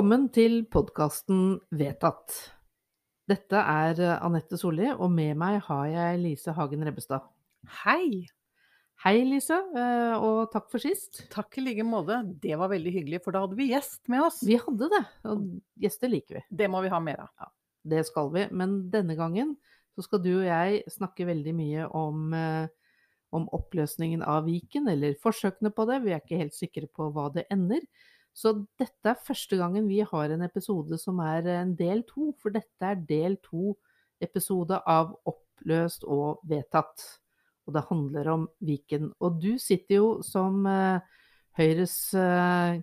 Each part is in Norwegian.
Velkommen til podkasten Vedtatt. Dette er eh, Anette Solli, og med meg har jeg Lise Hagen Rebbestad. Hei! Hei, Lise, eh, og takk for sist. Takk i like måte. Det var veldig hyggelig, for da hadde vi gjest med oss. Vi hadde det, og gjester liker vi. Det må vi ha mer av. Det skal vi. Men denne gangen så skal du og jeg snakke veldig mye om, eh, om oppløsningen av Viken, eller forsøkene på det. Vi er ikke helt sikre på hva det ender. Så dette er første gangen vi har en episode som er en del to, for dette er del to episode av Oppløst og vedtatt. Og det handler om Viken. Og du sitter jo som eh, Høyres eh,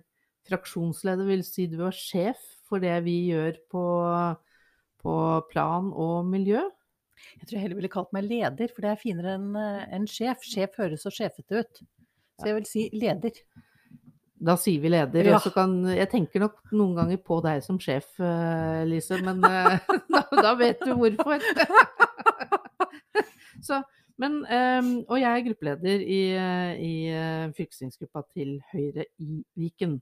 fraksjonsleder, vil si du er sjef for det vi gjør på, på plan og miljø. Jeg tror jeg heller ville kalt meg leder, for det er finere enn eh, en sjef. Sjef høres så sjefete ut. Så jeg vil si leder. Da sier vi leder. Ja. Kan Jeg tenker nok noen ganger på deg som sjef, eh, Lise, men eh, da, da vet du hvorfor. så, men, eh, og jeg er gruppeleder i, eh, i fylkestingsgruppa til Høyre i Viken.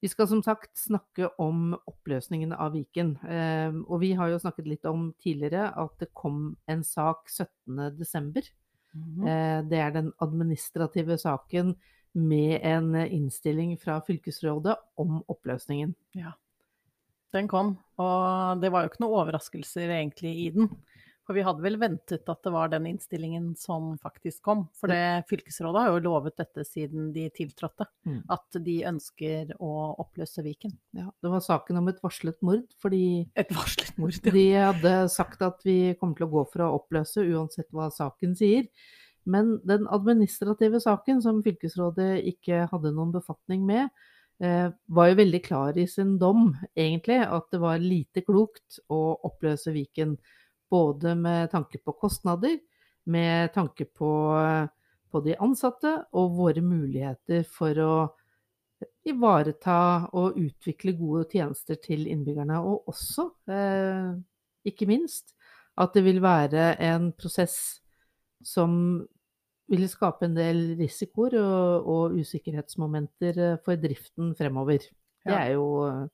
Vi skal som sagt snakke om oppløsningen av Viken. Eh, og vi har jo snakket litt om tidligere at det kom en sak 17.12. Mm -hmm. det er den administrative saken med en innstilling fra fylkesrådet om oppløsningen. Ja, Den kom, og det var jo ikke noen overraskelser egentlig i den. For vi hadde vel ventet at det var den innstillingen som faktisk kom. For det, fylkesrådet har jo lovet dette siden de tiltrådte, Mm. at de ønsker å oppløse Viken. Ja, det var saken om et varslet mord, fordi Et varslet mord. ja. de hadde sagt at vi kommer til å gå for å oppløse uansett hva saken sier. Men den administrative saken, som fylkesrådet ikke hadde noen befatning med, eh, var jo veldig klar i sin dom, egentlig, at det var lite klokt å oppløse Viken. Både med tanke på kostnader, med tanke på, på de ansatte og våre muligheter for å ivareta og utvikle gode tjenester til innbyggerne. Og også, eh, ikke minst, at det vil være en prosess som vil skape en del risikoer og, og usikkerhetsmomenter eh, for driften fremover. Det er jo eh,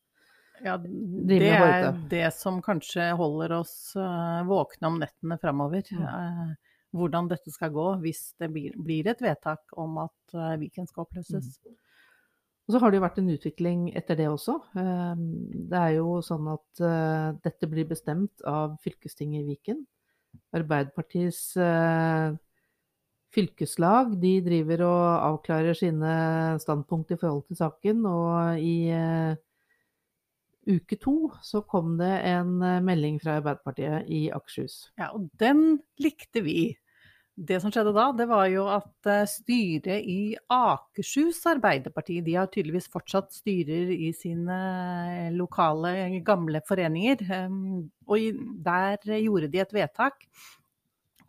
Ja, det er det som kanskje holder oss eh, våkne om nettene framover. Mm. Hvordan dette skal gå hvis det blir, et vedtak om at Viken skal oppløses. Og så har det jo vært en utvikling etter det også. Det er jo sånn at dette blir bestemt av fylkestinget i Viken. Arbeiderpartiets fylkeslag de driver og avklarer sine standpunkt i forhold til saken, og i eh, uke to så kom det en eh, melding fra Arbeiderpartiet i Akershus. Ja, og den likte vi. Det som skjedde da, det var jo at eh, styret i Akershus Arbeiderparti, de har tydeligvis fortsatt styrer i sine lokale, gamle foreninger. Og der gjorde de et vedtak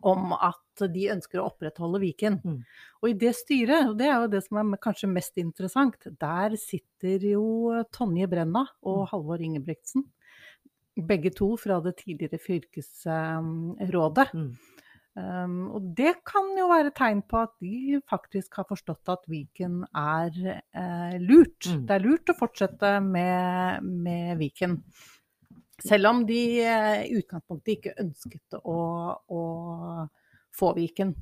om at de ønsker å opprettholde Viken. Mm. Og i det styret, og det er jo det som er kanskje mest interessant, der sitter jo Tonje Brenna og Mm. Halvor Ingebrigtsen. Begge to fra det tidligere fylkesrådet. Mm. Um, og det kan jo være tegn på at de faktisk har forstått at Viken er eh, lurt. Mm. Det er lurt å fortsette med, med Viken. Selv om de eh, i utgangspunktet ikke ønsket å, å få Viken.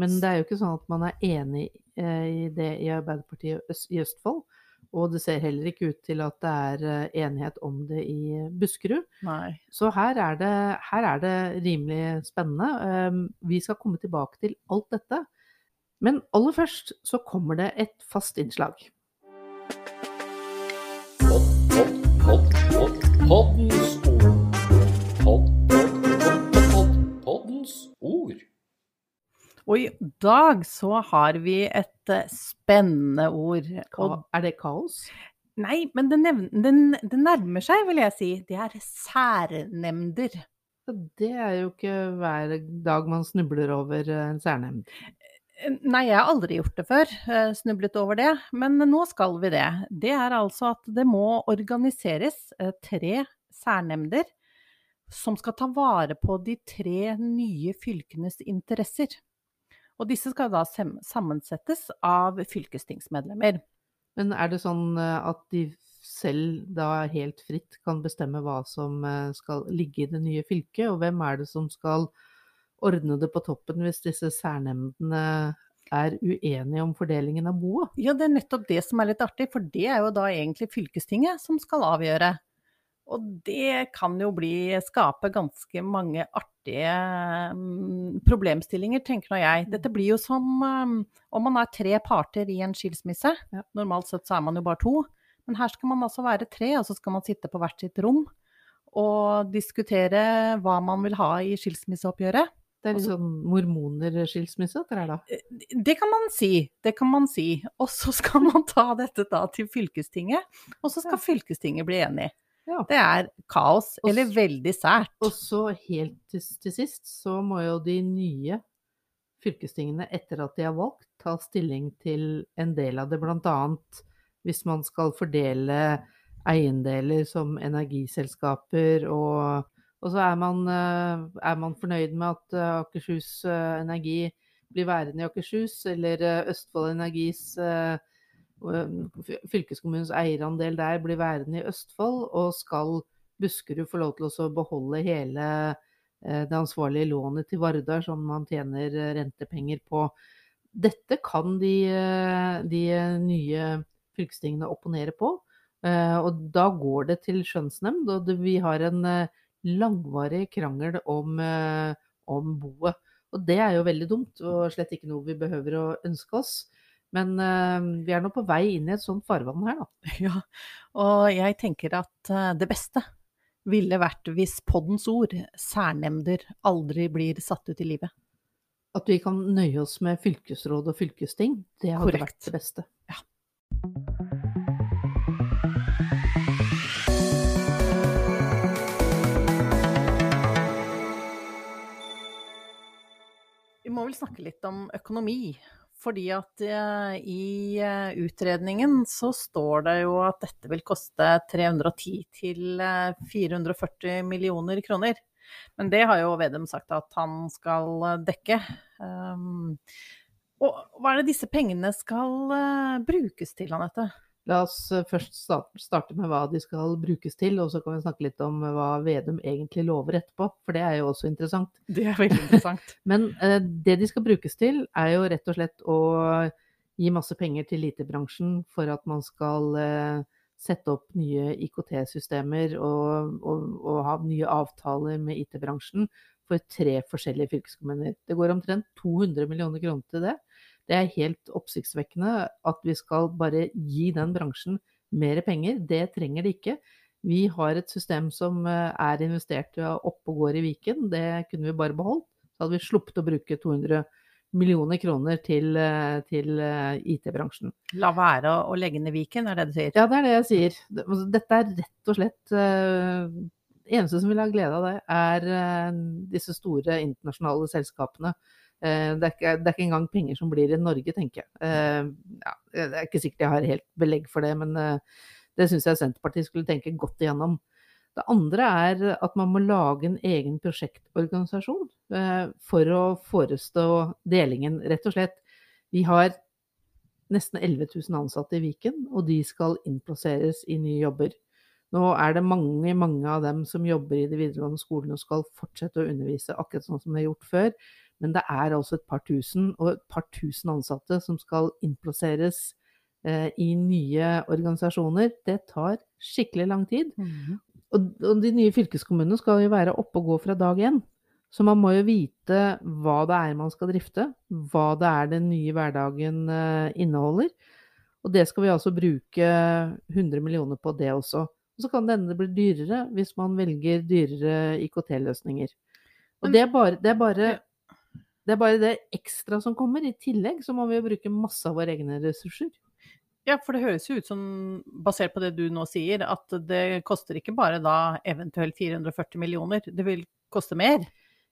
Men det er jo ikke sånn at man er enig eh, i det i Arbeiderpartiet i Østfold. Og det ser heller ikke ut til at det er eh, enighet om det i Buskerud. Nei. Så her er det, her er det rimelig spennende. Um, Vi skal komme tilbake til alt dette. Men aller først så kommer det et fast innslag. Pod, pod, pod, pod, poddens Og i dag så har vi et eh, spennende ord. Og, er det kaos? nei, men det, nærmer seg, vil jeg si. Det er særnemnder. Det er jo ikke hver dag man snubler over eh, en særnemnd. Nei, jeg har aldri gjort det før, eh, snublet over det, men nå skal vi det. Det er altså at det må organiseres eh, tre særnemnder som skal ta vare på de tre nye fylkenes interesser. Og disse skal da sammensettes av fylkestingsmedlemmer. Men er det sånn eh, at de selv da helt fritt kan bestemme hva som eh, skal ligge i det nye fylket, og hvem er det som skal ordne det på toppen hvis disse særnemndene er uenige om fordelingen av boet? Ja, det er nettopp det som er litt artig, for det er jo da egentlig fylkestinget som skal avgjøre. Og det kan jo bli skape ganske mange artige mm, problemstillinger, tenker nå jeg. Dette blir jo som um, om man er tre parter i en skilsmisse. Ja. Normalt sett så er man jo bare to. Men her skal man altså være tre, og så skal man sitte på hvert sitt rom og diskutere hva man vil ha i skilsmisseoppgjøret. Det er litt sånn mormonerskilsmisse, dette her da. Det kan man si, det kan man si. Og så skal man ta dette da til fylkestinget, og så skal Ja. fylkestinget bli enig. Ja. Det er kaos, Og eller veldig sært. Og så helt til, til sist så må jo de nye fylkestingene, etter at de har valgt, ta stilling til en del av det. Annet hvis man skal fordele eiendeler som energiselskaper og Og så er man, eh, er man fornøyd med at eh, Akershus eh, Energi blir værende i Akershus, eller Østfold Energis fylkeskommunens eierandel der blir værende i Østfold, og skal Buskerud få lov til å beholde hele eh, det ansvarlige lånet til Vardar som man tjener eh, rentepenger på. Dette kan de, eh, de nye fylkestingene opponere på, og da går det til skjønnsnemnd. Og vi har en langvarig krangel om, om boet. Og det er jo veldig dumt, og slett ikke noe vi behøver å ønske oss. Men uh, vi er nå på vei inn i et sånt farvann her, da. Ja, og jeg tenker at eh, det beste ville vært hvis poddens ord, særnemnder, aldri blir satt ut i livet. At vi kan nøye oss med fylkesråd og fylkesting, det hadde Korrekt. vært det beste. Vi må vel snakke litt om økonomi. Fordi at eh, i eh, utredningen så står det jo at dette vil koste 310 til eh, 440 millioner kroner. Men det har jo Vedum sagt at han skal eh, dekke. Um, og hva er det disse pengene skal eh, brukes til, Anette? La oss eh, først starte med hva de skal brukes til, og så kan vi snakke litt om hva Vedum egentlig lover etterpå, for det er jo også interessant. Det er veldig interessant. Men eh, det de skal brukes til, er jo rett og slett å gi masse penger til IT-bransjen for at man skal eh, sette opp nye IKT-systemer og, og, og ha nye avtaler med IT-bransjen for tre forskjellige fylkeskommuner. Det går omtrent 200 millioner kroner til det. Det er helt oppsiktsvekkende at vi skal bare gi den bransjen mer penger. Det trenger de ikke. Vi har et system som eh, er investert oppe og går i Viken. Det kunne vi bare beholdt. Så hadde vi sluppet å bruke 200 millioner kroner til, eh, til eh, IT-bransjen. La være å legge ned Viken, er det du sier? Ja, det er det jeg sier. Altså, Dette er rett og slett Det eneste som vil ha glede av det, er disse store internasjonale selskapene. Eh, det, er ikke, det er ikke engang penger som blir i Norge, tenker jeg. Eh, ja, det er ikke sikkert jeg har helt belegg for det, men eh, det syns jeg Senterpartiet skulle tenke godt igjennom. Det andre er at man må lage en egen prosjektorganisasjon for å forestå delingen, rett og slett. Vi har nesten 11 000 ansatte i Viken, og de skal innplasseres i nye jobber. Nå er det mange, mange av dem som jobber i de videregående skolene og skal fortsette å undervise akkurat sånn som de har gjort før. Men det er altså et par tusen og et par tusen ansatte som skal innplasseres eh, i nye organisasjoner. Det tar skikkelig lang tid. Og, og de nye fylkeskommunene skal jo være oppe og gå fra dag én. Så man må jo vite hva det er man skal drifte, hva det er den nye hverdagen eh, inneholder. Og det skal vi altså bruke 100 millioner på det også. Og så kan det hende det blir dyrere hvis man velger dyrere IKT-løsninger. Og det er, bare, det, er bare, det er bare det ekstra som kommer. I tillegg så må vi jo bruke masse av våre egne ressurser. Ja, for det høres jo ut som, basert på det du nå sier, at det koster ikke bare da eventuelt 440 millioner, det vil koste mer.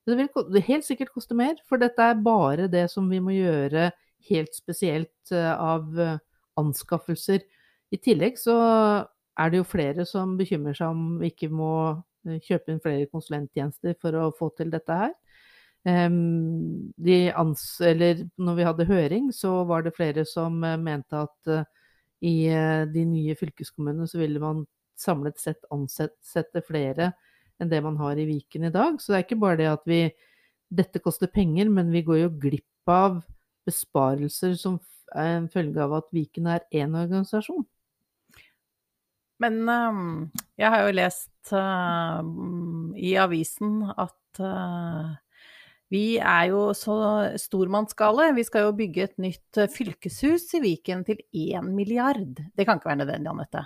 Det vil helt sikkert koste mer, for dette er bare det som vi må gjøre helt spesielt eh, av eh, anskaffelser. I tillegg så er det jo flere som bekymrer seg om vi ikke må eh, kjøpe inn flere konsulenttjenester for å få til dette her. Når vi hadde høring, så var det flere som eh, mente at eh, i eh, de nye fylkeskommunene, så ville man samlet sett ansette flere enn det man har i Viken i dag. Så det er ikke bare det at vi dette koster penger, men vi går jo glipp av besparelser som er en følge av at Viken er én organisasjon. Men um, jeg har jo lest uh, i avisen at vi er jo så stormannsgale. Vi skal jo bygge et nytt fylkeshus i Viken til én milliard. Det kan ikke være nødvendig, Anette?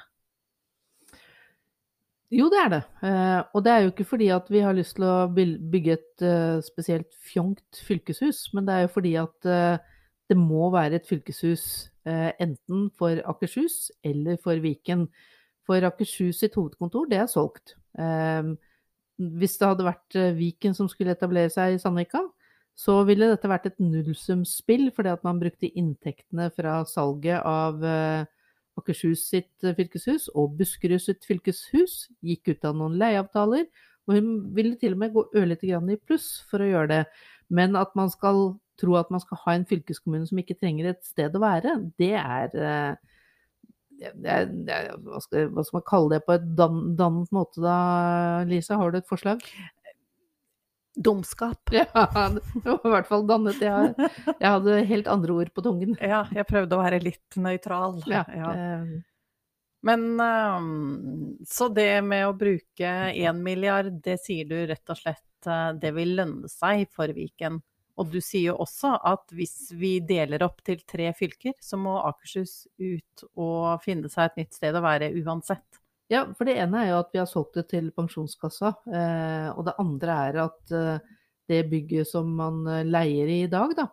Jo, det er det. Eh, og det er jo ikke fordi at vi har lyst til å bygge et eh, spesielt fjongt fylkeshus, men det er jo fordi at eh, det må være et fylkeshus enten for Akershus eller for Viken. For Akershus sitt hovedkontor, det er solgt. Hvis det hadde vært Viken som skulle etablere seg i Sandvika, så ville dette vært et nullsumspill, fordi at man brukte inntektene fra salget av Akershus sitt eh, fylkeshus og Buskerud sitt fylkeshus gikk ut av noen leieavtaler. Og hun ville til og med gå ørlite grann i pluss for å gjøre det. Men at man skal tro at man skal ha en fylkeskommune som ikke trenger et sted å være, det er, eh, det er, det er hva, skal, hva, skal, man kalle det på et dan, dannet måte da, Lisa? Har du et forslag? Dumskap. Ja, det var i hvert fall dannet. Jeg, jeg, hadde helt andre ord på tungen. Ja, jeg prøvde å være litt nøytral. Ja, ja. Men så det med å bruke én milliard, det sier du rett og slett eh, det vil lønne seg for Viken. Og du sier jo også at hvis vi deler opp til tre fylker, så må Akershus ut og finne seg et nytt sted å være uansett. Ja, for det ene er jo at vi har solgt det til Pensjonskassa. Eh, og det andre er at eh, det bygget som man eh, leier i i dag, da,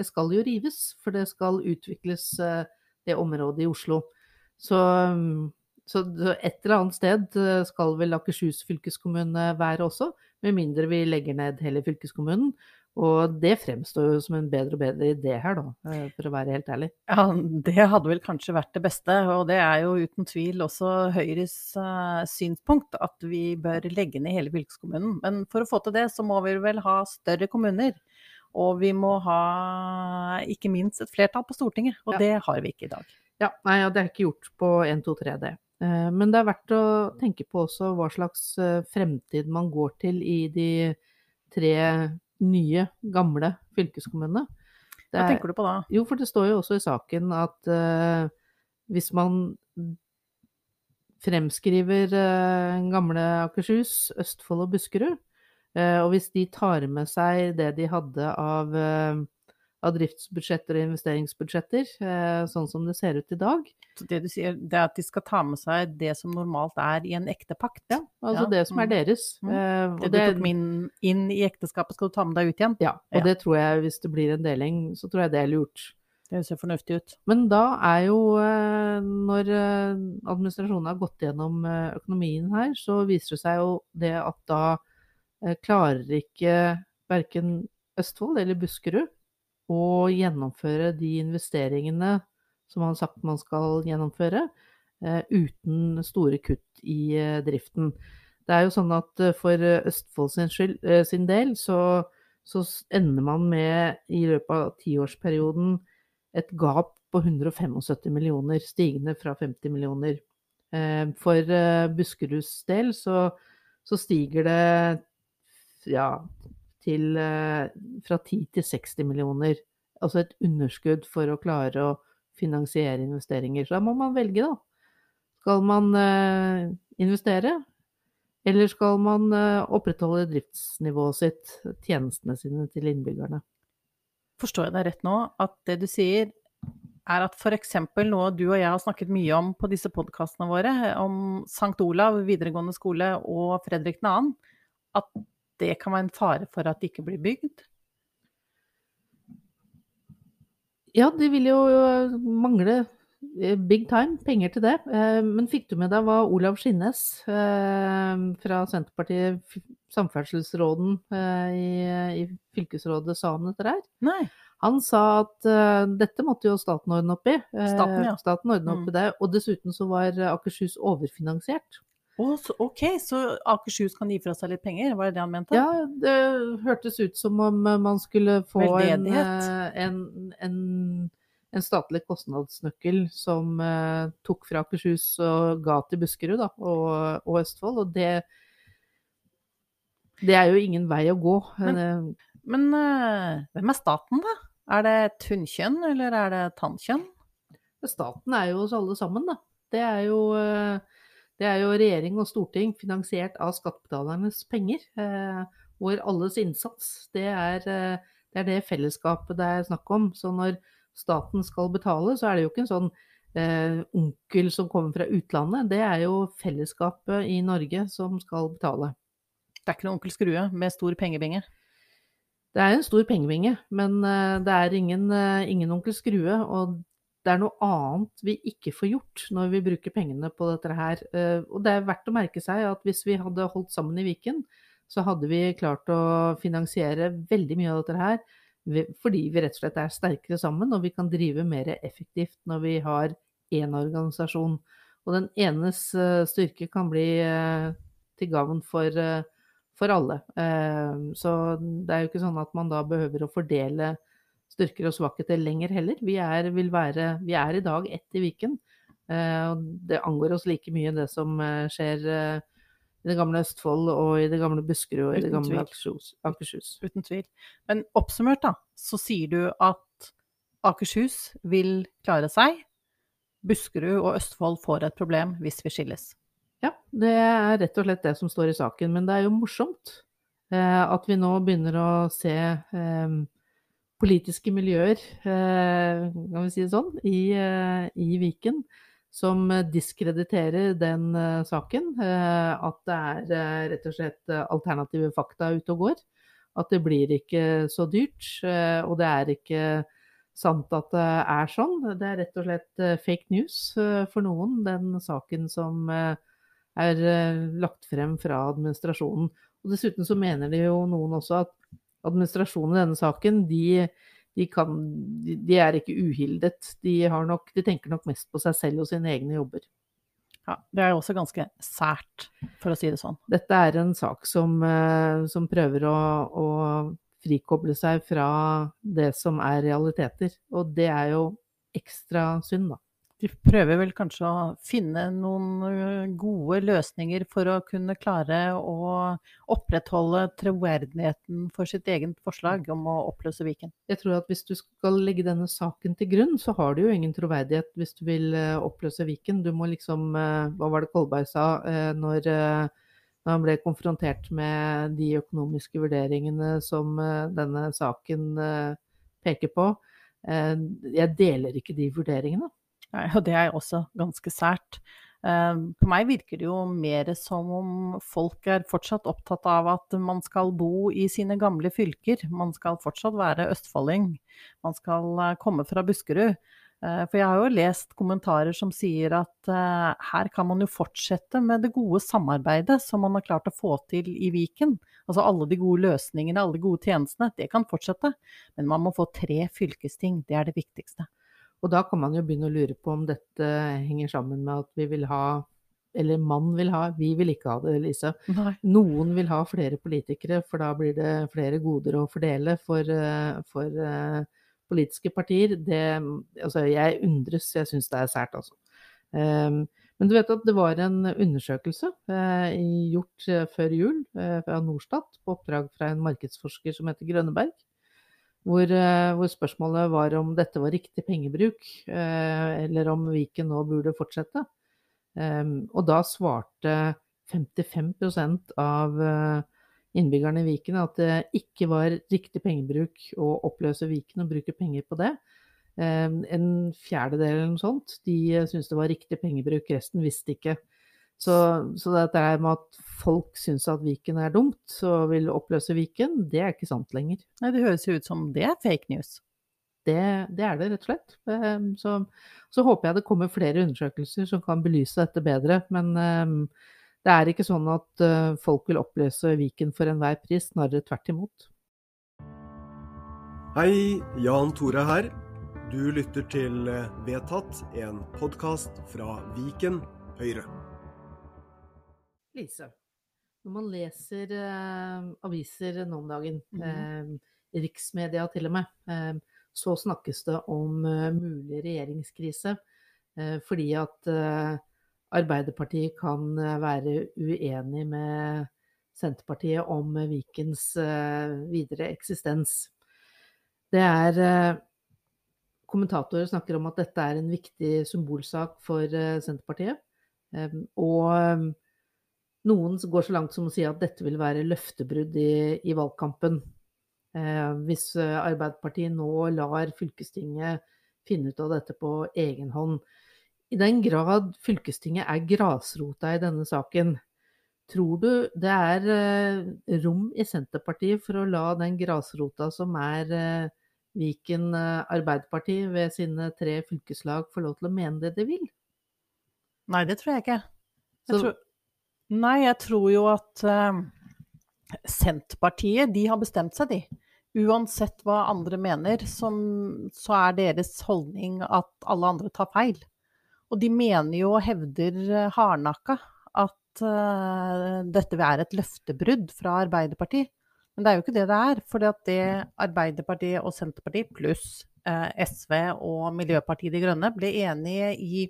det skal jo rives. For det skal utvikles det området i Oslo. Så, så, et eller annet sted skal vel Akershus fylkeskommune være også. Med mindre vi legger ned hele fylkeskommunen. Og det fremstår jo som en bedre og bedre idé her, da, eh, for å være helt ærlig. Ja, det hadde vel kanskje vært det beste, og det er jo uten tvil også Høyres uh, synspunkt at vi bør legge ned hele fylkeskommunen. Men for å få til det, så må vi vel ha større kommuner. Og vi må ha ikke minst et flertall på Stortinget, og ja. det har vi ikke i dag. Ja, nei, ja, det er ikke gjort på 1, 2, 3 det. Uh, men det er verdt å tenke på også hva slags fremtid man går til i de tre nye, gamle fylkeskommunene. Hva tenker du på da? Jo, for det står jo også i saken at uh, hvis man fremskriver uh, gamle Akershus, Østfold og Buskerud, uh, og hvis de tar med seg det de hadde av av driftsbudsjetter og investeringsbudsjetter, eh, sånn som det ser ut i dag. Så det du sier, det er at de skal ta med seg det som normalt er i en ektepakt? Ja, altså ja. det som er mm. deres. Mm. Mm. det du tok min inn i ekteskapet, skal du ta med deg ut igjen? Ja, og ja. det tror jeg, hvis det blir en deling, så tror jeg det er lurt. Det ser fornuftig ut. Men da er jo, når administrasjonen har gått gjennom økonomien her, så viser det seg jo det at da klarer ikke verken Østfold eller Buskerud å gjennomføre de investeringene som man har sagt man skal gjennomføre, eh, uten store kutt i eh, driften. Det er jo sånn at eh, for Østfold sin, skyld, sin del så, så, ender man med i løpet av tiårsperioden et gap på 175 millioner, stigende fra 50 millioner. For Buskeruds del så, så stiger det ja, til fra 10 til 60 millioner. Altså et underskudd for å klare å finansiere investeringer. Så da må man velge, da. Skal man uh, investere, eller skal man uh, opprettholde driftsnivået sitt, tjenestene sine til innbyggerne? Forstår jeg deg rett nå, at det du sier er at f.eks. noe du og jeg har snakket mye om på disse podkastene våre, om St. Olav videregående skole og Fredrik 2., at det kan være en fare for at det ikke blir bygd? Ja, de vil jo øh, mangle øh, big time penger til det. Eh, men fikk du med deg hva Olav Skinnes eh, fra Senterpartiet, samferdselsråden eh, i, i fylkesrådet, sa om dette her? Nei. Han sa at uh, dette måtte jo staten ordne opp i. Staten, ja. Staten ordne opp mm. i det. Og dessuten så var Akershus overfinansiert. Oh, så, ok, så Akershus kan gi fra seg litt penger, var det det han mente? Ja, det hørtes ut som om man skulle få en, eh, en, en, en statlig kostnadsnøkkel som uh, tok fra Akershus og ga til Buskerud da, og, og Østfold. Og det, det er jo ingen vei å gå. Men- Eh, Men uh, hvem er staten, da? Er det et hunnkjønn, eller er det tannkjønn? Staten er jo oss alle sammen, da. Det er jo, eh, det er jo regjering og storting finansiert av skattebetalernes penger. eh, Hvor alles innsats, det er, eh, det er det fellesskapet det er snakk om. Så når staten skal betale, så er det jo ikke en sånn eh, onkel som kommer fra utlandet. Det er jo fellesskapet i Norge som skal betale. Det er ikke noen onkel Skrue med stor pengebinge. Det er en stor pengebinge, men eh, det er ingen, eh, ingen onkel Skrue. Og det er noe annet vi ikke får gjort når vi bruker pengene på dette her. Eh, Og det er verdt å merke seg at hvis vi hadde holdt sammen i Viken, så hadde vi klart å finansiere veldig mye av dette her fordi vi rett og slett er sterkere sammen, og vi kan drive mer effektivt når vi har én organisasjon. Og den enes eh, styrke kan bli eh, til gavn for for alle. Så det er jo ikke sånn at man da behøver å fordele styrker og svakheter lenger heller. Vi er, vil være, vi er i dag ett i Viken. eh, Og det angår oss like mye det som eh, skjer eh, i det gamle Østfold og i det gamle Buskerud og i det gamle. Akershus. Akershus. Uten tvil. Men oppsummert, da, så sier du at Akershus vil klare seg. Buskerud og Østfold får et problem hvis vi skilles. Ja, det er rett og slett det som står i saken. Men det er jo morsomt eh, at vi nå begynner å se eh, politiske miljøer, eh, kan vi si det sånn, i, eh, i Viken som diskrediterer den eh, saken. At det er rett og slett alternative fakta ute og går. At det blir ikke så dyrt, og det er ikke sant at det er sånn. Det er rett og slett fake news for noen, den saken som er lagt frem fra administrasjonen. Og dessuten så mener det jo noen også at administrasjonen i denne saken, de, de, kan, de, de er ikke uhildet. De, har nok, de tenker nok mest på seg selv og sine egne jobber. Ja, det er jo også ganske sært, for å si det sånn. Dette er en sak som, eh, som prøver å, å frikoble seg fra det som er realiteter. Og det er jo ekstra synd, da. De prøver vel kanskje å finne noen gode løsninger for å kunne klare å opprettholde troverdigheten for sitt eget forslag om å oppløse Viken. Jeg tror at hvis du skal legge denne saken til grunn, så har du jo ingen troverdighet hvis du vil eh, oppløse Viken. Du må liksom eh, Hva var det Kolberg sa eh, når, eh, når han ble konfrontert med de økonomiske vurderingene som eh, denne saken eh, peker på? Eh, Jeg deler ikke de vurderingene. Og det er også ganske sært. Eh, På meg virker det jo mer som om folk er fortsatt opptatt av at man skal bo i sine gamle fylker. Man skal fortsatt være østfolding. Man skal eh, komme fra Buskerud. Eh, For jeg har jo lest kommentarer som sier at eh, her kan man jo fortsette med det gode samarbeidet som man har klart å få til i Viken. Altså alle de gode løsningene, alle de gode tjenestene, det kan fortsette. Men man må få tre fylkesting, det er det viktigste. Og da kan man jo begynne å lure på om dette henger sammen med at vi vil ha Eller mann vil ha, vi vil ikke ha det, Lise. Nei. Noen vil ha flere politikere, for da blir det flere goder å fordele for, eh, for uh, politiske partier. Det, altså, jeg undres, jeg syns det er sært, altså. Um, men du vet at det var en undersøkelse eh, gjort eh, før jul eh, fra Norstat på oppdrag fra en markedsforsker som heter Grønneberg. Hvor, eh, hvor spørsmålet var om dette var riktig pengebruk, eh, eller om Viken nå burde fortsette. Ehm, og da svarte 55 av eh, innbyggerne i Viken at det ikke var riktig pengebruk å oppløse Viken og bruke penger på det. Ehm, en fjerdedel eller noe sånt, de syntes det var riktig pengebruk, resten visste ikke. Så, så dette med at folk syns at Viken er dumt og vil oppløse Viken, det er ikke sant lenger. Nei, det høres jo ut som det er fake news. Det, det er det, rett og slett. Ehm, Så, så håper jeg det kommer flere undersøkelser som kan belyse dette bedre. Men ehm, det er ikke sånn at eh, folk vil oppløse Viken for enhver pris, snarere tvert imot. Hei, Jan Tore her. Du lytter til eh, Vedtatt, en podkast fra Viken Høyre. Lise, når man leser eh, aviser nå om dagen, Mhm. eh, riksmedia til og med, eh, så snakkes det om eh, mulig regjeringskrise. eh, fordi at eh, Arbeiderpartiet kan være uenig med Senterpartiet om Vikens videre eksistens. Det er Kommentatorer snakker om at dette er en viktig symbolsak for Senterpartiet. Eh, og noen går så langt som å si at dette vil være løftebrudd i, i valgkampen. Eh, hvis eh, Arbeiderpartiet nå lar fylkestinget finne ut av dette på egen hånd. I den grad fylkestinget er grasrota i denne saken, tror du det er eh, rom i Senterpartiet for å la den grasrota som er eh, Viken Arbeiderparti ved sine tre fylkeslag få lov til å mene det de vil? Nei, det tror jeg ikke. Jeg tror, nei, jeg tror jo at uh, Senterpartiet, de har bestemt seg, de. Uansett hva andre mener, som, så er deres holdning at alle andre tar feil. Og de mener jo og hevder hardnakka at uh, dette være et løftebrudd fra Arbeiderpartiet. Men det er jo ikke det det er. For det Arbeiderpartiet og Senterpartiet pluss eh, SV og Miljøpartiet De Grønne ble enige i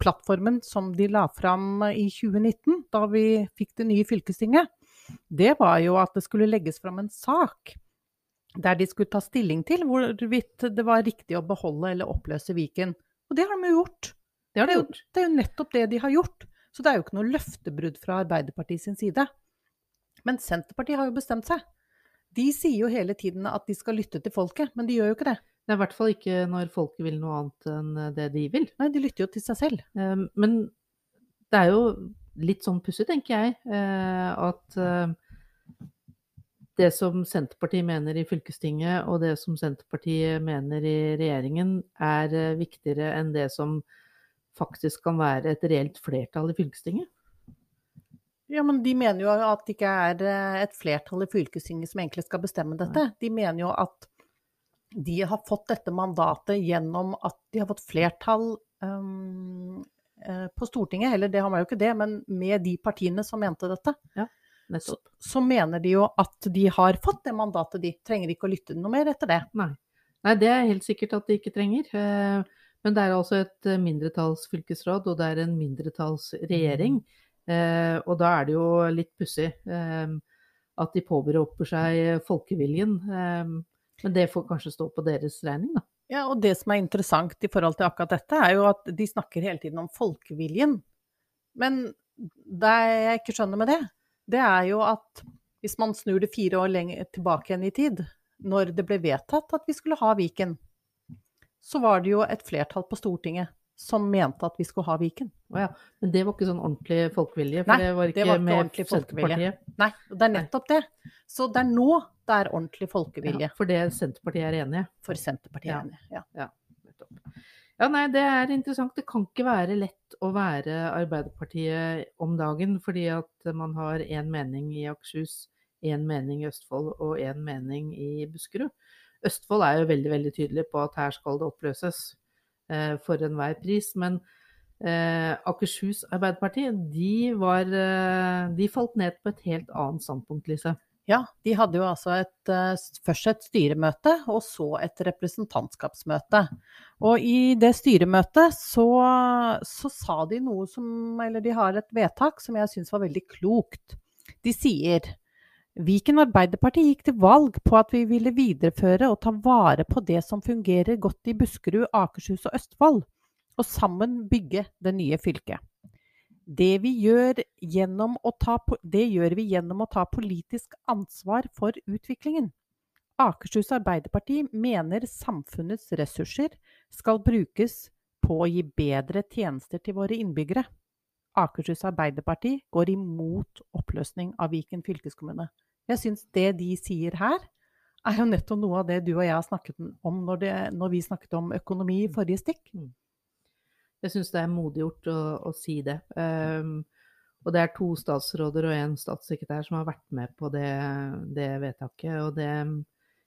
plattformen som de la fram i 2019, da vi fikk det nye fylkestinget, det var jo at det skulle legges fram en sak der de skulle ta stilling til hvorvidt det var riktig å beholde eller oppløse Viken. Og det har de jo gjort. Det har de jo, gjort. det er jo nettopp det de har gjort. Så det er jo ikke noe løftebrudd fra Arbeiderpartiet sin side. Men Senterpartiet har jo bestemt seg. De sier jo hele tiden at de skal lytte til folket, men de gjør jo ikke det. Det er i hvert fall ikke når folket vil noe annet enn eh, det de vil. Nei, de lytter jo til seg selv. Eh, Men det er jo litt sånn pussig, tenker jeg, eh, at eh, det som Senterpartiet mener i fylkestinget, og det som Senterpartiet mener i regjeringen, er viktigere enn det som faktisk kan være et reelt flertall i fylkestinget. Ja, men de mener jo at det ikke er et flertall i fylkestinget som egentlig skal bestemme dette. De mener jo at de har fått dette mandatet gjennom at de har fått flertall eh, på Stortinget. Eller det har man jo ikke det, men med de partiene som mente dette. Så, så mener de jo at de har fått det mandatet, de. Trenger ikke å lytte noe mer etter det. Nei. Nei, det er helt sikkert at de ikke trenger. Eh, Men det er altså et eh, mindretallsfylkesråd, og det er en mindretallsregjering. Eh, Og da er det jo litt pussig at de påberoper seg folkeviljen. Men det får kanskje stå på deres regning, da. Ja, og det som er interessant i forhold til akkurat dette, er jo at de snakker hele tiden om folkeviljen. Men det jeg ikke skjønner med det, det er jo at hvis man snur det fire år tilbake igjen i tid, når det ble vedtatt at vi skulle ha Viken, så var det jo et flertall på Stortinget som mente at vi skulle ha Viken. Oh, ja. Men det var ikke sånn ordentlig folkevilje, for Nei, det var det ikke, var ikke ordentlig folkevilje. Nei, og det er nettopp det. Så det er nå det er ordentlig folkevilje Ja, for det Senterpartiet er enige. for Senterpartiet. Ja. enig. Ja. ja. Ja, nei, det er interessant. Det kan ikke være lett å være Arbeiderpartiet om dagen, fordi at man har én mening i Akershus, én mening i Østfold og én mening i Buskerud. Østfold er jo veldig, veldig tydelig på at her skal det oppløses for enhver pris. Men eh, Akershus Arbeiderparti, de, var, eh, de falt ned på et helt annet standpunkt, Lise. Ja, de hadde jo altså et, eh, først et styremøte, og så et representantskapsmøte. Og i det styremøtet så, så sa de noe som Eller de har et vedtak som jeg syns var veldig klokt. De sier Viken Arbeiderparti gikk til valg på at vi ville videreføre og ta vare på det som fungerer godt i Buskerud, Akershus og Østfold, og sammen bygge det nye fylket. Det, gjør ta, det gjør vi gjennom å ta politisk ansvar for utviklingen. Akershus Arbeiderparti mener samfunnets ressurser skal brukes på å gi bedre tjenester til våre innbyggere. Akershus Arbeiderparti går imot oppløsning av Viken fylkeskommune. Jeg syns det de sier her, er jo nettopp noe av det du og jeg har snakket om når, det, når vi snakket om økonomi i forrige stikk. Jeg syns det er modiggjort å, å si det. Um, og det er to statsråder og en statssekretær som har vært med på det, det vedtaket. Og det,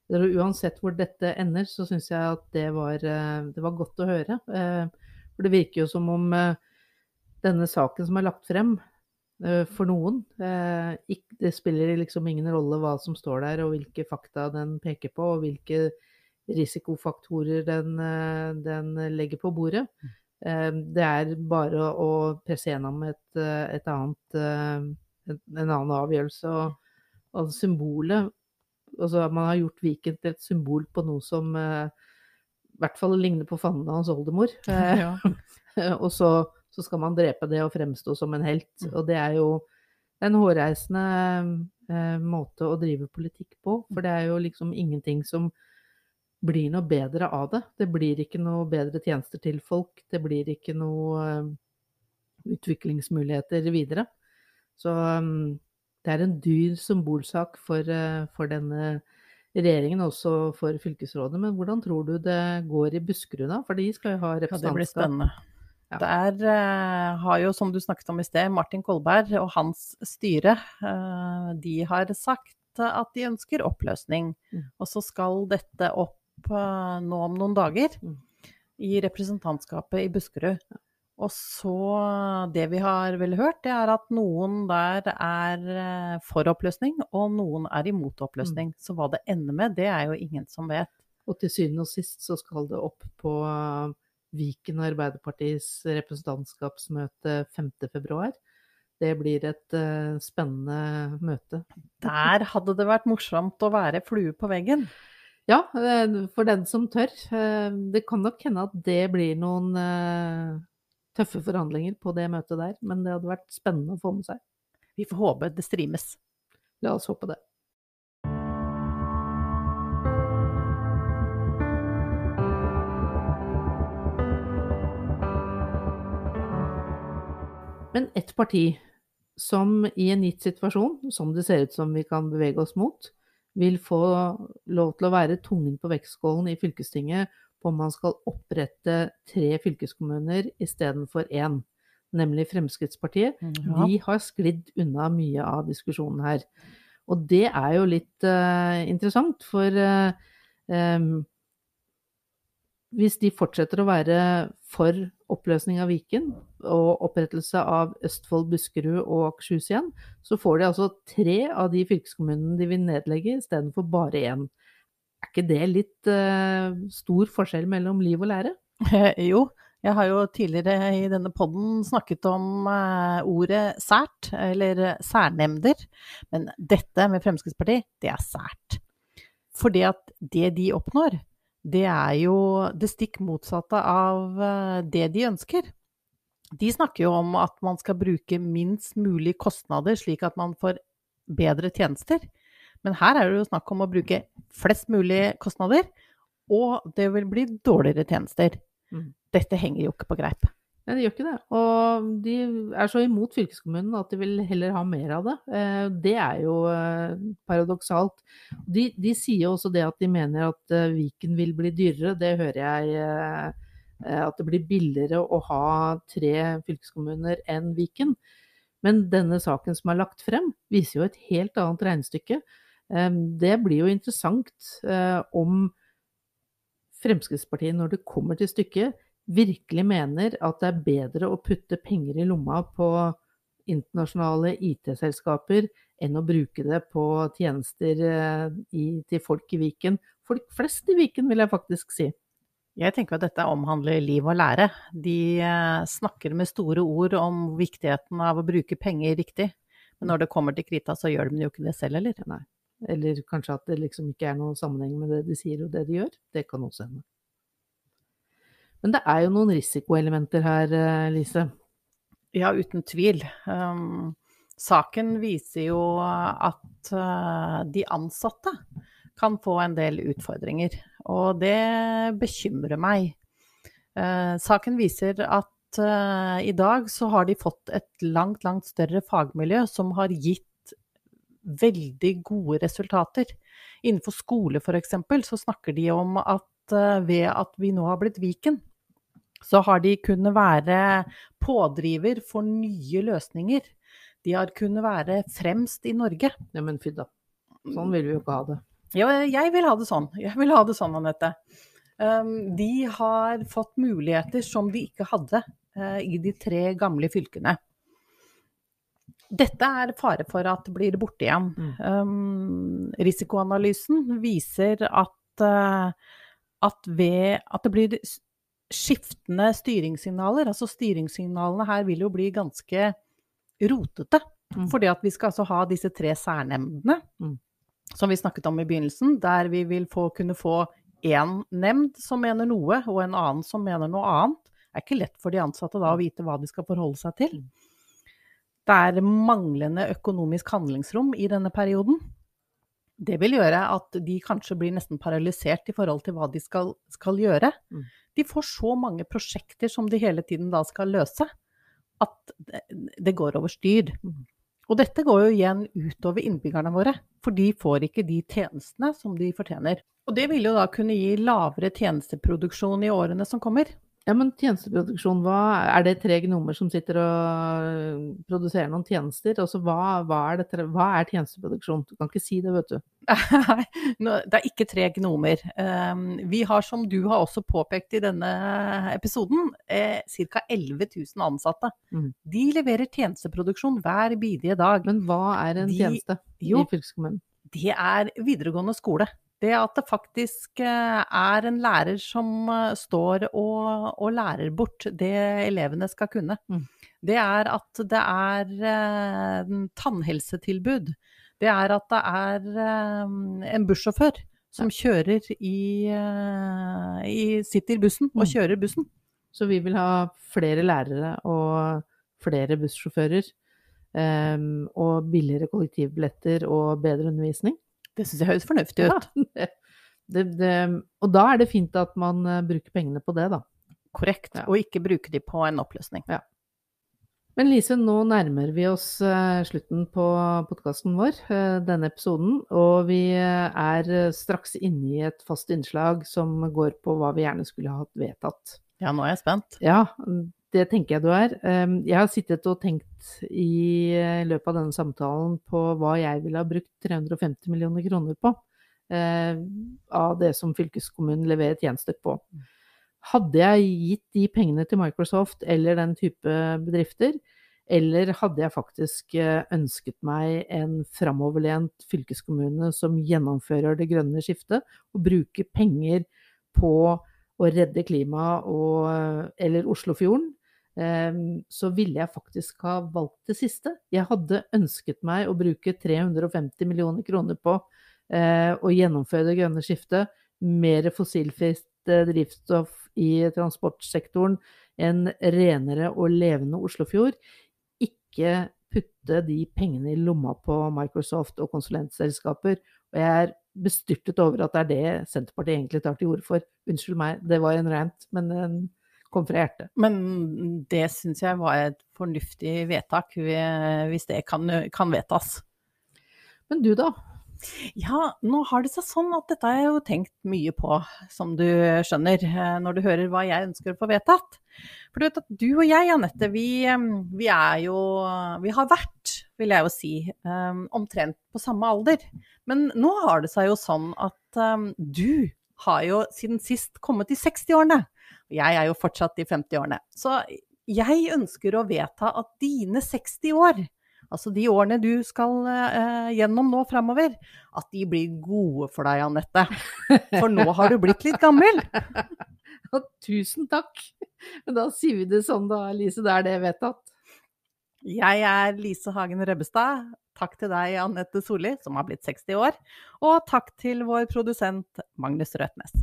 det Uansett hvor dette ender, så syns jeg at det var, eh, det var godt å høre. Eh, for det virker jo som om eh, denne saken som er lagt frem, eh, for noen eh, Det spiller liksom ingen rolle hva som står der, og hvilke fakta den peker på, og hvilke risikofaktorer den, eh, den legger på bordet. Eh, Det er bare å presse gjennom et, et annet, en en annen avgjørelse. Og, og symbolet Altså man har gjort Viken til et symbol på noe som i hvert fall ligner på fanden hans oldemor. Ja. og så, så skal man drepe det og fremstå som en helt. Mm. Og det er jo en hårreisende eh, måte å drive politikk på. For det er jo liksom ingenting som blir noe bedre av det. Det blir ikke noe bedre tjenester til folk. Det blir ikke noe eh, utviklingsmuligheter videre. Så um, det er en dyr symbolsak for, uh, for denne regjeringen, også for fylkesrådet. Men hvordan tror du det går i Buskerud da? For de skal jo ha Ja, det blir spennende. Ja. Der eh, har jo, som du snakket om i sted, Martin Kolberg og hans styre, eh, de har sagt at de ønsker oppløsning. Mm. Og så skal dette opp eh, nå om noen dager Mm. i representantskapet i Buskerud. Og så Det vi har vel hørt, det er at noen der er eh, for oppløsning, og noen er imot oppløsning. Så hva det ender med, det er jo ingen som vet. Og til syvende og sist så skal det opp på Viken Arbeiderpartis representantskapsmøte 5. februar. Det blir et uh, spennende møte. Der hadde det vært morsomt å være flue på veggen. Ja, eh, for den som tør. Eh, Det kan nok hende at det blir noen tøffe forhandlinger på det møtet der, men det hadde vært spennende å få med seg. Vi får håpe det streames. La oss håpe det. Men ett parti som i en gitt situasjon, som det ser ut som vi kan bevege oss mot, vil få lov til å være tungen på vektskålen i fylkestinget på om man skal opprette tre fylkeskommuner istedenfor én, nemlig Fremskrittspartiet. Ja. De har sklidd unna mye av diskusjonen her. Og det er jo litt uh, interessant, for uh, um, hvis de fortsetter å være for oppløsning av Viken og opprettelse av Østfold, Buskerud og Akershus igjen, så får de altså tre av de fylkeskommunene de vil nedlegge, istedenfor bare én. Er ikke det litt uh, stor forskjell mellom liv og lære? jo, jeg har jo tidligere i denne podden snakket om eh, ordet sært, eller særnemnder. Men dette med Fremskrittspartiet, det er sært. Fordi at det de oppnår, det er jo det stikk motsatte av eh, det de ønsker. De snakker jo om at man skal bruke minst mulig kostnader, slik at man får bedre tjenester. Men her er det jo snakk om å bruke flest mulig kostnader, og det vil bli dårligere tjenester. Mm. Dette henger jo ikke på greip. Nei, de gjør ikke det. Og de er så imot fylkeskommunen at de vil heller ha mer av det. Eh, Det er jo eh, paradoksalt. De, de sier også det at de mener at eh, Viken vil bli dyrere. Det hører jeg at det blir billigere å ha tre fylkeskommuner enn Viken. Men denne saken som er lagt frem, viser jo et helt annet regnestykke. Det blir jo interessant om Fremskrittspartiet, når det kommer til stykket, virkelig mener at det er bedre å putte penger i lomma på internasjonale IT-selskaper enn å bruke det på tjenester eh, i, til folk i Viken. Folk flest i Viken, vil jeg faktisk si. Jeg tenker at dette omhandler liv og lære. De eh, snakker med store ord om viktigheten av å bruke penger riktig. Men når det kommer til krita, så gjør de jo ikke det selv eller? Nei. Eller kanskje at det liksom ikke er noen sammenheng med det de sier og det de gjør. Det kan også hende. Men det er jo noen risikoelementer her, eh, Lise. Ja, uten tvil. Um, saken viser jo at uh, de ansatte kan få en del utfordringer, og det bekymrer meg. Uh, saken viser at i dag så har de fått et langt, langt større fagmiljø som har gitt veldig gode resultater. Innenfor skole f.eks. så snakker de om at ved at vi nå har blitt Viken, så har de kunnet være pådriver for nye løsninger. De har kunnet være fremst i Norge. Ja, men fy da. Sånn vil vi jo ikke ha det. Ja, jeg vil ha det sånn. Jeg vil ha det sånn, Anette. Um, de har fått muligheter som de ikke hadde uh, i de tre gamle fylkene. Dette er fare for at det blir borte igjen. Mm. risikoanalysen viser at uh, at ved at det blir skiftende styringssignaler, altså styringssignalene her vil jo bli ganske rotete. Mm. Fordi at vi skal altså ha disse tre særnemndene, Mm. som vi snakket om i begynnelsen, der vi vil få, kunne få én nemnd som mener noe, og en annen som mener noe annet. Det er ikke lett for de ansatte da å vite hva de skal forholde seg til. Det er manglende økonomisk handlingsrom i denne perioden. Det vil gjøre at de kanskje blir nesten paralysert i forhold til hva de skal, skal gjøre. Mm. De får så mange prosjekter som de hele tiden da skal løse, at det, går over styr. Mm. Og dette går jo igjen utover innbyggerne våre, for de får ikke de tjenestene som de fortjener. Og det vil jo da kunne gi lavere tjenesteproduksjon i årene som kommer. Ja, men tjenesteproduksjon, hva, er det tre gnomer som sitter og øh, produserer noen tjenester? Altså, hva, hva, er det, hva er tjenesteproduksjon? Du kan ikke si det, vet du. Nei, det er ikke tre gnomer. Um, vi har, som du har også påpekt i denne episoden, ca. 11 000 ansatte. Mm. De leverer tjenesteproduksjon hver bidige dag. Men hva er en De- tjeneste jo. i fylkeskommunen? Det er videregående skole. Det at det faktisk eh, er en lærer som eh, står og, og lærer bort det elevene skal kunne. Mm. Det er at det er eh, tannhelsetilbud. Det er at det er en bussjåfør som kjører i, i Sitter i bussen og Mm. kjører bussen. Så vi vil ha flere lærere og flere bussjåfører. ehm, og billigere kollektivbilletter og bedre undervisning. Det syns jeg høres fornuftig ut. Ja, det, det, og da er det fint at man eh, bruker pengene på det, da. Korrekt. Ja. Og ikke bruke de på en oppløsning. Men Lise, nå nærmer vi oss eh, slutten på podkasten vår, eh, denne episoden. Og vi er straks inne i et fast innslag som går på hva vi gjerne skulle hatt vedtatt. Ja, nå er jeg spent. Ja, det tenker jeg du er. Um, Jeg har sittet og tenkt i eh, løpet av denne samtalen på hva jeg ville ha brukt 350 millioner kroner på. eh, Av det som fylkeskommunen leverer tjenester på. Hadde jeg gitt de pengene til Microsoft eller den type bedrifter, eller hadde jeg faktisk eh, ønsket meg en framoverlent fylkeskommune som gjennomfører det grønne skiftet, og bruker penger på å redde klimaet eller Oslofjorden, så ville jeg faktisk ha valgt det siste. Jeg hadde ønsket meg å bruke 350 millioner kroner på eh, å gjennomføre det grønne skiftet, mer fossilfritt eh, drivstoff i transportsektoren, en renere og levende Oslofjord. Ikke putte de pengene i lomma på Microsoft og konsulentselskaper. Og jeg er bestyrtet over at det er det Senterpartiet egentlig tar til orde for. Unnskyld meg, det var en rant, men den hjertet. Men det syns jeg var et fornuftig vedtak, hvis det kan, kan vedtas. Men du, da? Ja, nå har det seg sånn at dette har jeg jo tenkt mye på, som du skjønner, eh, når du hører hva jeg ønsker å få vedtatt. For du vet at du og jeg, Anette, vi, vi er jo Vi har vært, vil jeg jo si, omtrent på samme alder. Men nå har det seg jo sånn at du har jo siden sist kommet i 60-årene. Jeg er jo fortsatt i 50-årene. Så jeg ønsker å vedta at dine 60 år Altså de årene du skal eh, gjennom nå framover, at de blir gode for deg, Anette. For nå har du blitt litt gammel. Ja, tusen takk! Men da sier vi det sånn da, Lise. Da er det vedtatt. Jeg er Lise Hagen Rebbestad. Takk til deg, Anette Solli, som har blitt 60 år. Og takk til vår produsent Magnus Røtnes.